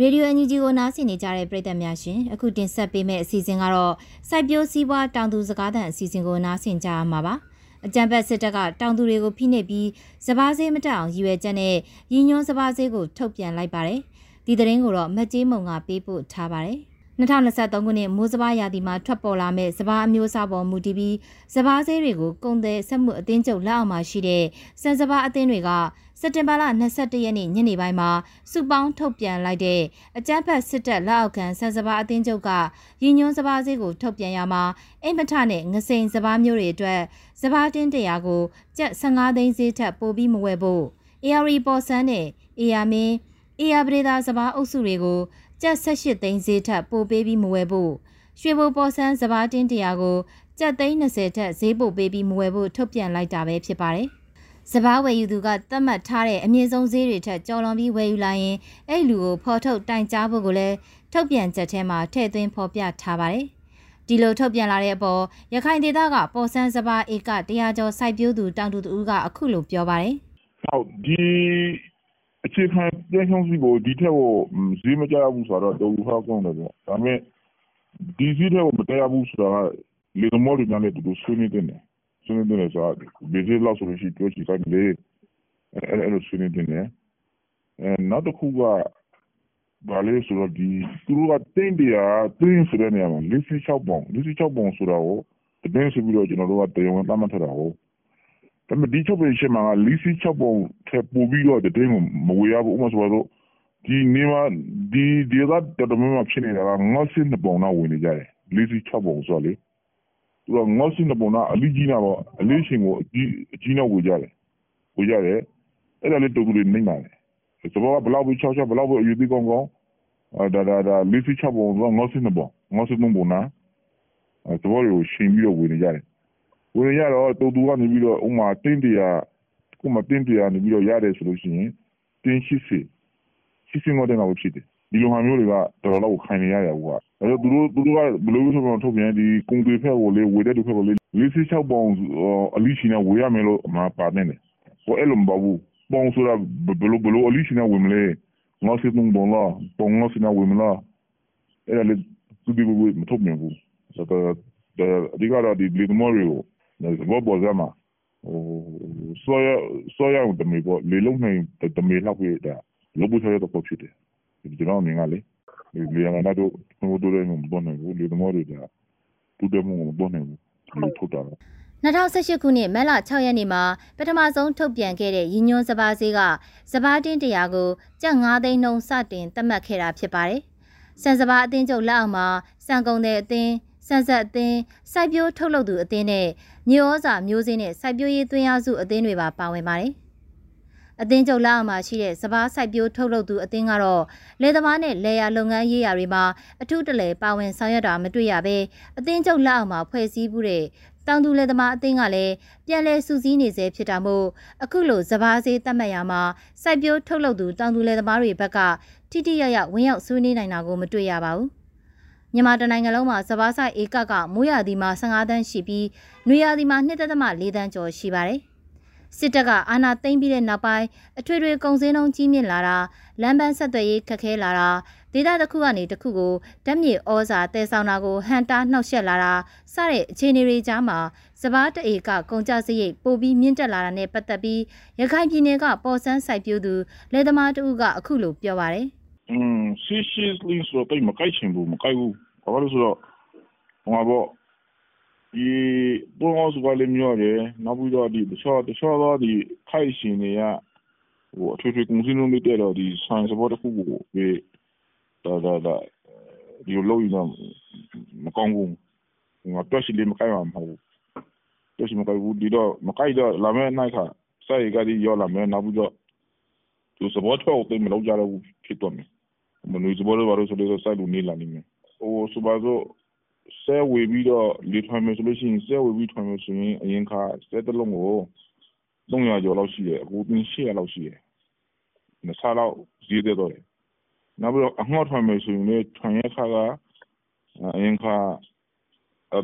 ရေဒီယိုအန်ဂျီဂျီကိုနားဆင်နေကြတဲ့ပရိသတ်များရှင်အခုတင်ဆက်ပေးမယ့်အစီအစဉ်ကတော့စိုက်ပျိုးစည်းပွားတောင်သူစကားသံအစီအစဉ်ကိုနားဆင်ကြရမှာပါအကြံဖက်စစ်တပ်ကတောင်သူတွေကိုဖိနှိပ်ပြီးစပားစေးမတက်အောင်ရည်ရွယ်ချက်နဲ့ရည်ညွှန်းစပားစေးကိုထုတ်ပြန်လိုက်ပါတယ်ဒီသတင်းကိုတော့မက်ကြီးမုံကပေးပို့ထားပါတယ်2023ခုနှစ်မိုးစဘာရာသီမှာထွက်ပေါ်လာမဲ့စဘာအမျိုးအစားပေါ်မူတည်ပြီးစဘာဆေးတွေကိုကုန်သည်ဆက်မှုအသင်းချုပ်လက်အောက်မှာရှိတဲ့စံစဘာအသင်းတွေက စက်တင်ဘာလ22ရက်နေ့ညနေပိုင်းမှာစုပေါင်းထုတ်ပြန်လိုက်တဲ့အကြမ်းဖက်စစ်တပ်လက်အောက်ခံစံစဘာအသင်းချုပ်ကရည်ညွှန်းစဘာဆေးကိုထုတ်ပြန်ရမှာအိမ်မထနဲ့ငစိန်စဘာမျိုးတွေအတွက်စဘာတင်းတရာကိုကျပ်15သိန်းဈေးထပ်ပို့ပြီးမဝယ်ဖို့ AR ပေါ်ဆန်းနဲ့ AR မင်း AR ပရိသာစဘာအုပ်စုတွေကိုကျပ်18သိန်းဈေးထပ်ပို့ပေးပြီးမဝယ်ဖို့ရွှေဘိုပေါ်ဆန်းစဘာတင်းတရာကိုကျပ်သိန်း20ထက်ဈေးပို့ပေးပြီးမဝယ်ဖို့ထုတ်ပြန်လိုက်တာပဲဖြစ်ပါတယ်။ စဘာဝယ်ယူသူကသတ်မှတ်ထားတဲ့အမြင့်ဆုံးဈေးတွေထက်ကျော်လွန်ပြီးဝယ်ယူလာရင်အဲ့လူကိုဖော်ထုတ်တိုင်ကြားဖို့ကိုလည်းထုတ်ပြန်ချက်ထဲမှာထည့်သွင်းဖော်ပြထားပါတယ်။ဒီလိုထုတ်ပြန်လာတဲ့အပေါ်ရခိုင်ဒေသကပေါ်ဆန်းစဘာဧကတရားကျော်စိုက်ပျိုးသူတောင်သူတူကအခုလိုပြောပါတယ်။ဟုတ်ဒီအခြေခံပြန်ဆောင်စီကိုဒီထက်ကိုဈေးမကြရဘူးဆိုတော့တော်တော်ဟောက်ကောင်းတယ်ပေါ့ဒါပေမဲ့ဒီဈေးထက်ကိုမတရားဘူးဆိုတာကလေမော်တွေနဲ့တူတူဆွေးနေတဲ့တယ် ဆွေးနေတဲ့ဆိုတော့ဘယ်ဈေးလောက်ဆိုလို့ရှိပြောချင်တယ်လေအဲ့အဲ့လိုဆွေးနေတယ်အဲနောက်တစ်ခုကဘာလဲဆိုတော့ဒီသူတို့ကတင်းတရားတင်းဆိုတဲ့နေရာမှာ46ပုံ46ပုံဆိုတာကိုတကယ်ဆိုပြီးတော့ကျွန်တော်တို့ကတရားဝင်သတ်မှတ်ထားတာဟုတ်ဒါပေမဲ့ဒီချုပ်ပင်ရှင်းမှာ46ပုံထပ်ပို့ပြီးတော့တဲ့မမဝေရဘူးဥပမာဆိုတော့ဒီနေမှာဒီဒီကတော်တော်များများဖြစ်နေတာကငေါ့စင်းပုံနာဝင်နေကြတယ်46ပုံဆိုလေ သူကငေါ့စင်းပုံနာအလီကြီးနာပေါ့အလေးရှင်ကိုအကြီးအကြီးနာဝေကြတယ်ဝေကြတယ်အဲ့ဒါလေးတူတူလေးနေနိုင်တယ်စဘောကဘလောက်ပြီး6ချက်ဘလောက်ပြီးအယူသေးကောင်းကောင်းဒါဒါဒါ46ပုံဆိုငေါ့စင်းပုံငေါ့စင်းပုံနာစဘောကိုရှင်ပြီးတော့ဝေနေကြတယ်ဝင်ရတော့တူတူကနေပြီးတော့ဥမာတင်းတရာခုမှတင်းတရာနေပြီးတော့ရတယ်ဆိုလို့ရှိရင်တင်းရှိစီရှိစီငေါတဲ့ငါ့ကိုဖြစ်တယ် ဒီလိုဟာမျိုးတွေကတော်တော်လောက်ခိုင်နေရရဘူးကအဲတော့သူတို့သူတို့ကဘယ်လိုဆိုတော့ထုတ်ပြန်ဒီကုံတွေဖက်ကိုလေဝေတဲ့သူဖက်ကိုလေ46ပေါင်အလီရှိနေဝေရမယ်လို့မပါနေတယ်ဟိုအဲ့လိုမပါဘူးပေါင်ဆိုတာဘယ်လိုဘယ်လိုအလီရှိနေဝေမလဲငါစစ်နုံ bon la ပေါင်ငါစစ်နေဝေမလားအဲ့ဒါလေသူဒီဘူမထုတ်ပြန်ဘူးဆိုတော့ဒီကတော့ဒီလီမော်ရီကိုဘောပေါ်စမှာဟိုဆောရဆောရတမေပေါ်လေလုံးနိုင်တမေလောက်ပြတာလောဘူးဆောရတော့ဖြစ်တယ်ဒီ ကျွန်တော်မြင်ကလေဒီရငါတို့ဟိုတို့လည်းမပေါ်နိုင်ဘူးလေသမောတွေကတူတယ်မှုမပေါ်နိုင်ဘူးဒီထုတ်တာ2018ခုနှစ်မတ်လ6ရက်နေ့မှာပထမဆုံးထုတ်ပြန်ခဲ့တဲ့ရည်ညွှန်းစပါးဈေးကစပါးတင်းတရာကိုကျပ်9သိန်းနှုန်းစတင်သတ်မှတ်ခဲ့တာဖြစ်ပါတယ်။စံစပါးအသင်းချုပ်လက်အောက်မှာစံကုန်တဲ့အသင်းစံဆက်အသင်းစိုက်ပျိုးထုတ်လုပ်သူအသင်းနဲ့မျိုးဩစာမျိုးစင်းနဲ့စိုက်ပျိုးရေးသွင်းအားစုအသင်းတွေပါပါဝင်ပါတယ်။ အသင်းချုပ်လက်အောက်မှာရှိတဲ့စပားစိုက်ပျိုးထုတ်လုပ်သူအသင်းကတော့လယ်သမားနဲ့လယ်ယာလုပ်ငန်းရေးရာတွေမှာအထူးတလဲပါဝင်ဆောင်ရွက်တာမတွေ့ရဘဲအသင်းချုပ်လက်အောက်မှာဖွဲ့စည်းမှုတဲ့တောင်သူလယ်သမားအသင်းကလည်းပြန်လည်စုစည်းနေစေဖြစ်တာမို့အခုလိုစပားစေးတတ်မှတ်ရမှာစိုက်ပျိုးထုတ်လုပ်သူတောင်သူလယ်သမားတွေဘက်ကထိထိရရဝင်းရောက်ဆွေးနွေးနိုင်တာကိုမတွေ့ရပါဘူး။မြန်မာတနိုင်ငံလုံးမှာစဘာဆိုင်ဧကကမိုးရာသီမှာ15တန်းရှိပြီးနွေရာသီမှာ2.4တန်းကျော်ရှိပါတယ်။ စစ်တပ်ကအာဏာသိမ်းပြီးတဲ့နောက်ပိုင်းအထွေထွေကုန်စည်နှုန်းကြီးမြင့်လာတာလမ်းပန်းဆက်သွယ်ရေးခက်ခဲလာတာဒေသတစ်ခုကနေတစ်ခုကိုဓာတ်မြေဩဇာတည်ဆောင်တာကိုဟန်တာနှောက်ယှက်လာတာစတဲ့အခြေအနေတွေကြားမှာစဘာတအေကကုန်ကြစရိတ်ပိုပြီးမြင့်တက်လာတာနဲ့ပတ်သက်ပြီးရခိုင်ပြည်နယ်ကပေါ်ဆန်းစိုက်ပျိုးသူလယ်သမားတူကအခုလိုပြောပါတယ်။อืม seriously ဆိုတော့တိတ်မကိုက်ချင်ဘူးမကိုက်ဘူးဘာလို့ဆိုတော့ဟိုမှာပေါ့ ဒီဘုံအောင်စကလည်းမျိုးရတယ်နောက်ပြီးတော့ဒီတခြားတခြားသောဒီခိုက်ရှင်တွေကဟိုအထွေထွေကုန်စည်နှုန်းတွေတက်တော့ဒီ science support တစ်ခုကိုဒီဒါဒါဒါဒီလိုလို့ရမကောင်းဘူးငါတော့ရှိလေမကိုက်မှာမဟုတ်ဘူးတော့ရှိမကိုက်ဘူးဒီတော့မကိုက်တော့လာမဲ့နိုင်ခါစိုက်ကဒီရောလာမဲ့နောက်ပြီးတော့သူ support တော့တိတ်မလုပ်ကြတော့ဘူးဖြစ်တော့မယ်မနွေစဘောတော့ဘာလို့ဆိုလို့စိုက်လို့နေလာနေမယ်ဟိုဆိုပါစို့ ဆဲဝေပြီးတော့လေထွန်မယ်ဆိုလို့ရှိရင်ဆဲဝေပြီးထွန်မယ်ဆိုရင်အရင်ခါဆဲတစ်လုံးကို300ကျော်လောက်ရှိတယ်အခုတင်း800လောက်ရှိတယ်နှစ်ဆလောက်ဈေးသက်တော့တယ်နောက်ပြီးတော့အငှော့ထွန်မယ်ဆိုရင်လည်းထွန်ရခါကအရင်ခါ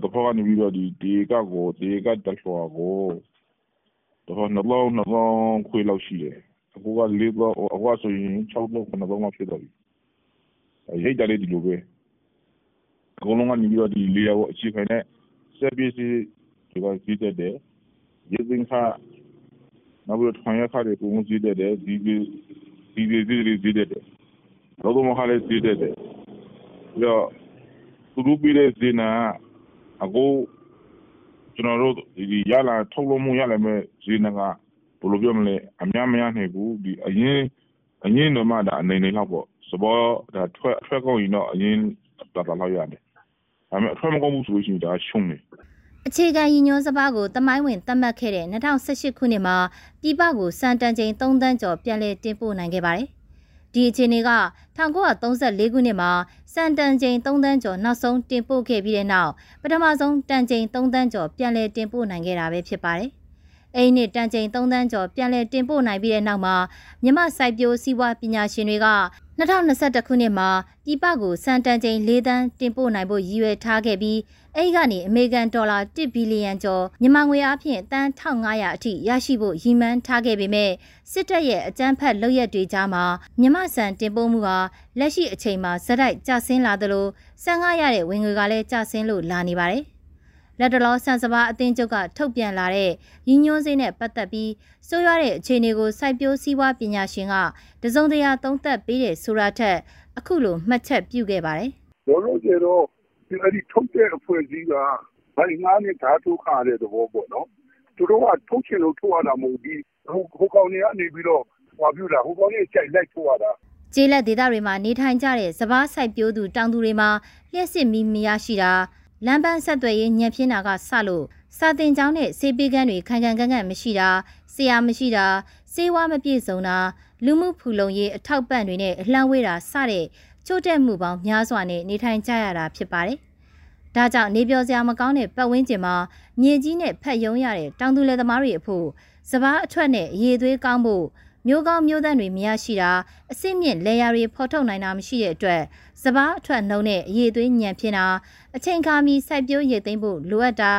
တော့ဖောကနေပြီးတော့ဒီဒီကကိုဒီကတက်ချောကိုတော့နှလုံးနှလုံးခွေးလောက်ရှိတယ်အခုကလေးတော့အခုဆိုရင်6လောက်9လောက်ဖြစ်တော့ပြီရိတ်ကြလေးဒီလိုပဲ အကုန်လုံးကနေပြီးတော့ဒီလေယာကိုအခြေခံတဲ့ဆက်ပစ္စည်းတွေကဈေးတက်တယ်ရေစင်ခါနောက်ပြီးတော့ထွန်ရခါတွေပုံဈေးတက်တယ်ဒီဒီဒီဒီဈေးတွေဈေးတက်တယ်လောကမဟာလည်းဈေးတက်တယ်ပြီးတော့သူတို့ပြီးတဲ့ဈေးနာအခုကျွန်တော်တို့ဒီရလာထုတ်လို့မှုရလာမဲ့ဈေးနာကဘယ်လိုပြောမလဲအများမရနိုင်ဘူးဒီအရင်အရင်တော့မှဒါအနေနေလောက်ပေါ့စဘောဒါထွက်ထွက်ကောင်းရင်တော့အရင်တော်တော်လောက်ရတယ် ဒါပေမဲ့အထွက်မကောင်းဘူးဆိုလို့ရှိရင်ဒါရှုံးတယ်အခြေခံရည်ညွှန်းစပါးကိုတမိုင်းဝင်သတ်မှတ်ခဲ့တဲ့2018ခုနှစ်မှာပြည်ပကိုစံတန်ချိန်3တန်းကျော်ပြန်လည်တင်ပို့နိုင်ခဲ့ပါတယ်။ဒီအခြေအနေက1934ခုနှစ်မှာစံတန်ချိန်3တန်းကျော်နောက်ဆုံးတင်ပို့ခဲ့ပြီးတဲ့နောက်ပထမဆုံးတန်ချိန်3တန်းကျော်ပြန်လည်တင်ပို့နိုင်ခဲ့တာပဲဖြစ်ပါတယ်။အဲဒီနှစ်တန်ချိန်3တန်းကျော်ပြန်လည်တင်ပို့နိုင်ပြီးတဲ့နောက်မှာမြမစိုက်ပျိုးစီးပွားပညာရှင်တွေက 2021ခုနှစ်မှာပြည်ပကိုစံတန်ချိန်၄တန်းတင်ပို့နိုင်ဖို့ရည်ရွယ်ထားခဲ့ပြီးအဲဒီကနေအမေရိကန်ဒေါ်လာ1ဘီလီယံကျော်မြန်မာငွေအားဖြင့်တန်း1500အထိရရှိဖို့ရည်မှန်းထားခဲ့ပေမဲ့စစ်တပ်ရဲ့အကြမ်းဖက်လုပ်ရက်တွေကြားမှာမြန်မာစံတင်ပို့မှုဟာလက်ရှိအချိန်မှာဇက်တိုက်ကျဆင်းလာသလိုစံငှားရတဲ့ဝင်ငွေကလည်းကျဆင်းလို့လာနေပါတယ်။ လက်တလောဆန်စပါအသင်းချုပ်ကထုတ်ပြန်လာတဲ့ရင်းညွှန်းစေးနဲ့ပတ်သက်ပြီးဆိုးရွားတဲ့အခြေအနေကိုစိုက်ပျိုးစည်းဝါးပညာရှင်ကတစုံတရာသုံးသပ်ပေးတဲ့ဆိုတာထက်အခုလိုမှတ်ချက်ပြုခဲ့ပါတယ်လောလောဆယ်တော့ဒီအဲ့ဒီထုတ်တဲ့အဖွဲ့အစည်းကဘိုင်ငါးနဲ့ဓာတ်ထုတ်ခါတဲ့သဘောပေါ့နော်သူတို့ကထုတ်ချင်လို့ထုတ်ရတာမဟုတ်ဘူးဟိုဟိုကောင်တွေကနေပြီးတော့ဟောပြတာဟိုကောင်တွေကြိုက်လိုက်ထုတ်ရတာကျေးလက်ဒေသတွေမှာနေထိုင်ကြတဲ့စပားစိုက်ပျိုးသူတောင်သူတွေမှာလျှက်စစ်မီမရရှိတာ လမ်းပန်းဆက်သွယ်ရေးညံပြင်းတာကစလို့စာတင်ကျောင်းနဲ့စေပေးကန်းတွေခံခံကန့်ကန့်မရှိတာဆရာမရှိတာစေဝါမပြည့်စုံတာလူမှုဖူလုံရေးအထောက်ပံ့တွေနဲ့အလှမ်းဝေးတာစတဲ့ချို့တဲ့မှုပေါင်းများစွာနဲ့နေထိုင်ကြရတာဖြစ်ပါတယ်။ဒါကြောင့်နေပြောစရာမကောင်းတဲ့ပတ်ဝန်းကျင်မှာမြေကြီးနဲ့ဖက်ယုံရတဲ့တောင်သူလယ်သမားတွေအဖို့စပားအထွက်နဲ့အရေးသွေးကောင်းဖို့ မျိုးကောင်းမျိုးသန့်တွေမရရှိတာအစစ်မြင့်လေယာတွေဖော်ထုတ်နိုင်တာမရှိတဲ့အတွက်စပားအထွက်နှုံနဲ့အရေးသွေးညံဖြစ်တာအချိန်ခါမီစိုက်ပျိုးရိတ်သိမ်းဖို့လိုအပ်တာ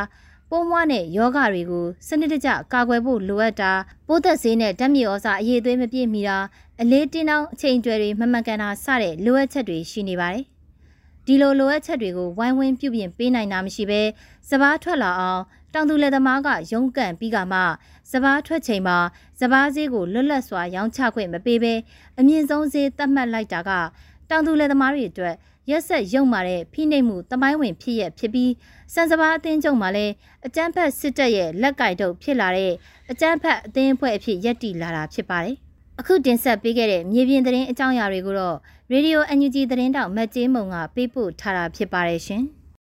ပိုးမွားနဲ့ယောဂတွေကိုစနစ်တကျကာကွယ်ဖို့လိုအပ်တာပိုးသက်ဆေးနဲ့ဓာတ်မြေဩဇာအရေးသွေးမပြည့်မီတာအလေးတင်းအောင်အချိန်ကျွဲတွေမမှန်ကန်တာစတဲ့လိုအပ်ချက်တွေရှိနေပါတယ် ဒီလိုလိုအပ်ချက်တွေကိုဝိုင်းဝန်းပြုပြင်ပေးနိုင်တာမရှိဘဲစပားထွက်လာအောင်တောင်သူလယ်သမားကရုန်းကန်ပြီးကမှစပားထွက်ချိန်မှာစပားဈေးကိုလွတ်လပ်စွာရောင်းချခွင့်မပေးဘဲအမြင့်ဆုံးဈေးသတ်မှတ်လိုက်တာကတောင်သူလယ်သမားတွေအတွက်ရက်ဆက်ရုံမာတဲ့ဖိနှိပ်မှုတမိုင်းဝင်ဖြစ်ရဖြစ်ပြီးစံစပါအသင်းချုပ်မှာလည်းအကြမ်းဖက်စစ်တပ်ရဲ့လက်ကိုက်တုပ်ဖြစ်လာတဲ့အကြမ်းဖက်အသင်းအဖွဲ့အဖြစ်ရပ်တည်လာတာဖြစ်ပါတယ်။အခုတင်ဆက်ပေးခဲ့တဲ့မြေပြင်သတင်းအကြောင်းအရာတွေကိုတော့ Radio NUG သတင်းတောက်မက်ကျေးမုံကပေးပို့ထားတာဖြစ်ပါတယ်ရှင်။